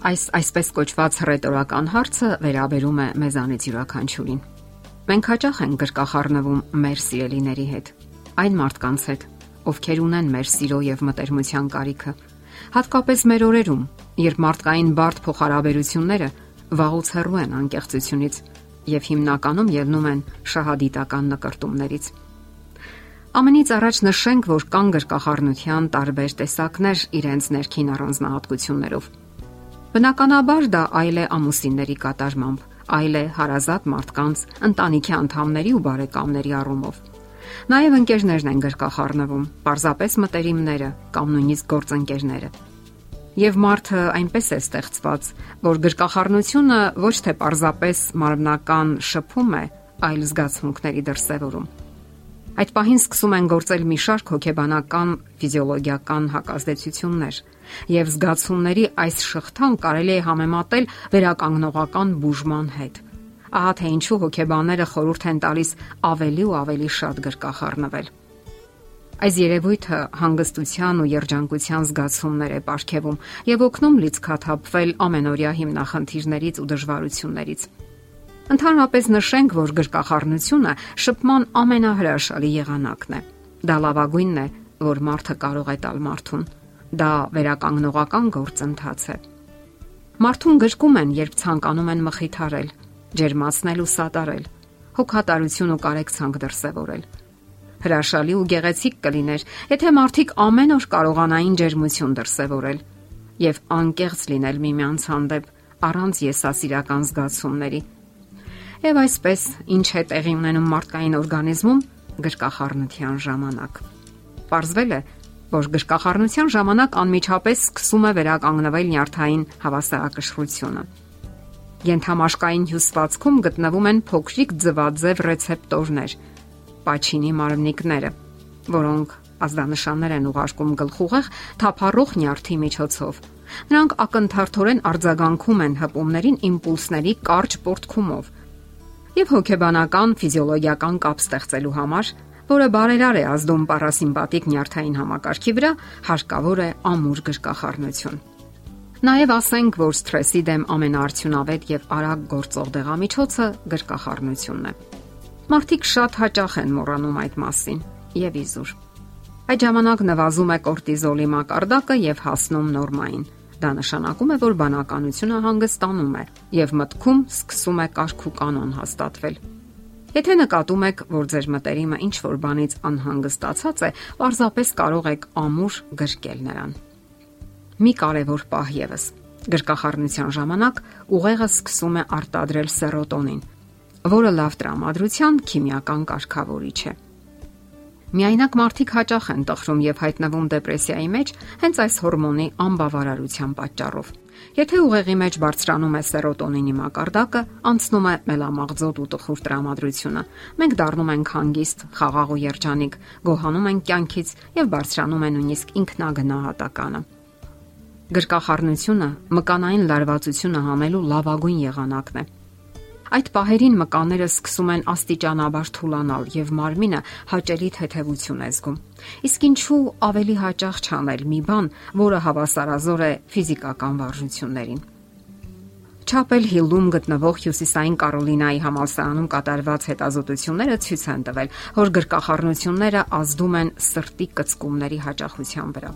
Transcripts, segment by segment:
Այս այսպես կոչված ռետորական հարցը վերաբերում է մեզանից յուրաքանչյուրին։ Մենք հաճախ ենք գրկախառնվում մեր սիրելիների հետ, այն մարդկանց հետ, ովքեր ունեն մեր սիրո եւ մտերմության կարիքը։ Հատկապես մեր օրերում, երբ մարդկային բարդ փոխհարաբերությունները վաղուց հեռու են անկեղծությունից եւ հիմնականում ելնում են շահադիտական նկարտումներից։ Ամենից առաջ նշենք, որ կան գրկախառնության տարբեր տեսակներ իրենց ներքին առանձնահատկություններով Բնականաբար դա այլ է ամուսինների կատարմամբ, այլ է հարազատ մարդկանց, ընտանիքի անդամների ու բարեկամների առումով։ Նաև ընկերներն են գրկախառնվում, parzapes մտերիմները կամ նույնիսկ գործընկերները։ Եվ մարդը այնպես է ստեղծված, որ գրկախառնությունը ոչ թե parzapes մարմնական շփում է, այլ զգացմունքների դրսևորում։ Այդ պահին սկսում են գործել մի շարք հոգեբանական, ֆիզիոլոգիական հակազդեցություններ, եւ զգացումների այս շղթան կարելի է համեմատել վերականգնողական բուժման հետ։ Ահա թե ինչու հոգեբանները խորհուրդ են տալիս ավելի ու ավելի շատ գրկախառնվել։ Այս երևույթը հանգստության ու երջանկության զգացումներ է ապարգևում եւ օգնում լիցքաթափվել ամենօրյա հիմնախնդիրներից ու դժվարություններից։ Ընդհանրապես նշենք, որ գրկախառնությունը շփման ամենահրաշալի եղանակն է։ Դա լավագույնն է, որ մարդը կարող է տալ մարդուն։ Դա վերականգնողական գործընթաց է։ Մարդուն գրկում են, երբ ցանկանում են մխիթարել, ջերմացնել ու սատարել, հոգատարություն ու կարեկցանք դրսևորել։ Հրաշալի ու գեղեցիկ կլիներ, եթե մարդիկ ամեն օր կարողանային ջերմություն դրսևորել եւ անկեղծ լինել միմյանց հանդեպ առանց եսասիրական զգացումների Եվ այսպես, ինչ է տեղի ունենում մարդկային օրգանիզմում գրկախառնության ժամանակ։ Պարզվել է, որ գրկախառնության ժամանակ անմիջապես սկսում է վերականգնվել նյարդային հավասարակշռությունը։ Ենթամաշկային հյուսվածքում գտնվում են փոքրիկ ձվաձև ռեցեպտորներ՝ պաչինի մարմնիկները, որոնք ազդանշաններ են ուղարկում գլխուղեղ թափառող նյարդի միջոցով։ Նրանք ակնթարթորեն արձագանքում են հպումներին իմպուլսների կարճ պորտքումով եւ հոգեբանական ֆիզիոլոգիական կապ ստեղծելու համար, որը բարերար է ազդում պարասիմպաթիկ նյարդային համակարգի վրա, հարկավոր է ամուր գրկախառնություն։ Նաև ասենք, որ սթրեսի դեմ ամենաարդյունավետ եւ արագ գործող դեղամիջոցը գրկախառնությունն է։ Մարդիկ շատ հաճախ են մոռանում այդ մասին եւ իզուր։ Այդ ժամանակ նվազում է կորտիզոլի մակարդակը եւ հասնում նորմային Դա նշանակում է, որ բանականությունը հանգստանում է եւ մտքում սկսում է կարգ ու կանոն հաստատվել։ Եթե նկատում եք, որ ձեր մտերիմը ինչ որ բանից անհանգստացած է, պարզապես կարող եք ամուր գրկել նրան։ Մի կարևոր պահ եւս։ Գրկախառնության ժամանակ ուղեղը սկսում է արտադրել սերոտոնին, որը լավ տրամադրության քիմիական կարգավորիչ է։ Միայնակ մարդիկ հաճախ են տխրում եւ հայտնվում դեպրեսիայի մեջ հենց այս հորմոնի անբավարարության պատճառով։ Եթե ուղեղի մեջ բարձրանում է սերոտոնինի մակարդակը, անցնում է մելամաղձոտ ու տխուր տրամադրությունը։ Մենք դառնում ենք հանգիստ, խաղաղ ու երջանիկ, գոհանում ենք կյանքից եւ բարձրանում է նույնիսկ ինքնագնահատականը։ Գրկախառնությունը մկանային լարվածությունը հանելու լավագույն եղանակն է Այդ պահերին մկանները սկսում են աստիճանաբար թուլանալ եւ մարմինը հաճելի թեթևություն է զգում։ Իսկ ինչու ավելի հաճախ չանել մի բան, որը հավասարազոր է ֆիզիկական վարժություններին։ Չապել Հիլում գտնվող Հյուսիսային Կարոլինայի համալսարանում կատարված հետազոտությունները ցույց են տվել, որ գրկախառնությունները ազդում են սրտի կծկումների հաճախության վրա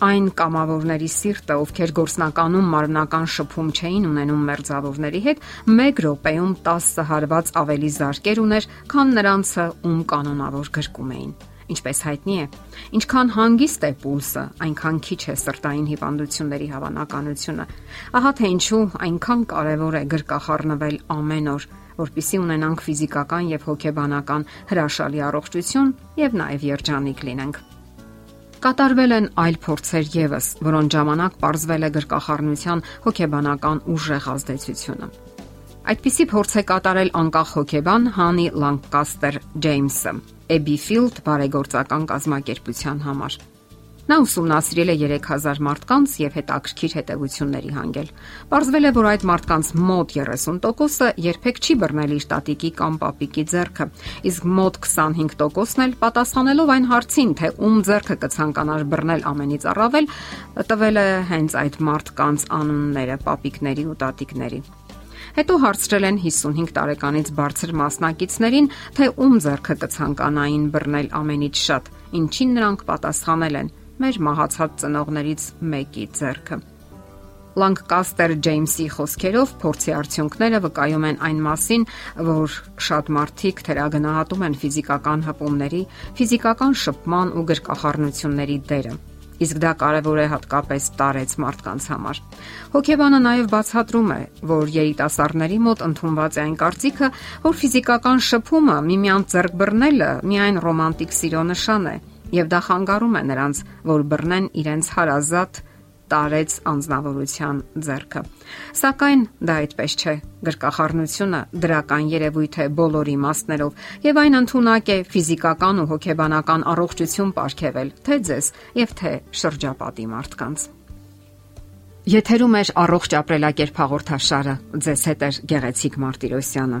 այն կամավորների սիրտը, ովքեր գործնականում մարմնական շփում չէին ունենում մերձավորների հետ, 1 րոպեում 10 հարված ավելի զարկեր ուներ, քան նրանցը, ում կանոնավոր գրկում էին։ Ինչպես հայտնի է, ինչքան հանգիստ է պուլսը, այնքան քիչ է սրտային հիվանդությունների հավանականությունը։ Ահա թե ինչու այնքան կարևոր է գրկախառնվել ամեն օր, որpիսի ունենանք ֆիզիկական եւ հոգեբանական հրաշալի առողջություն եւ նաեւ երջանիկ լինենք։ Կատարվել են այլ փորձեր եւս, որոնց ժամանակ ողրզվել է գրկախառնության հոգեբանական ուժեղ ազդեցությունը։ Այդպիսի փորձ է կատարել անկախ հոգեբան Հանի Լանկաստեր Ջեյմսը Abbey Field բարեգործական կազմակերպության համար։ Նա ուսումնասիրել է 3000 մարդկանց եւ հետաքրքիր հետեւությունների հանգել։ Պարզվել է, որ այդ մարդկանց մոտ 30%-ը երբեք չի բռնել իր տատիկի կամ պապիկի ձեռքը, իսկ մոտ 25%-ն էլ պատասխանելով այն հարցին, թե ում ձեռքը կցանկանար բռնել ամենից առավել, տվել է հենց այդ մարդկանց անունները, պապիկների ու տատիկների։ Հետո հարցրել են 55 տարեկանից բարձր մասնակիցներին, թե ում ձեռքը կցանկանային բռնել ամենից շատ, ինչին նրանք պատասխանել են. Մեր մահացած ծնողներից մեկի ձեռքը։ Լանկաստեր Ջեյմսի խոսքերով փորձի արդյունքները վկայում են այն մասին, որ շատ մարդիկ թերագնահատում են ֆիզիկական հպումների, ֆիզիկական շփման ու գրկախառնությունների դերը իսկ դա կարևոր է հատկապես տարեց մարդկանց համար։ Հոգեբանը նաև բացատրում է, որ երիտասարդների մոտ ընդունված է այն կարծիքը, որ ֆիզիկական շփումը միմյանց ձեռք բռնելը միայն ռոմանտիկ սիրո նշան է, եւ դա խանգարում է նրանց, որ բռնեն իրենց հարազատ տարեց անznավորության ձեռքը։ Սակայն դա այդպես չէ։ Գրկախառնությունը դրական երևույթ է բոլորի մասներով եւ այն ընդունակ է ֆիզիկական ու հոգեբանական առողջություն ապարգևել թե ձեզ եւ թե շրջապատի մարդկանց։ Եթերում է առողջ ապրելակերպ հաղորդաշարը։ Ձեզ հետ է Գեղեցիկ Մարտիրոսյանը։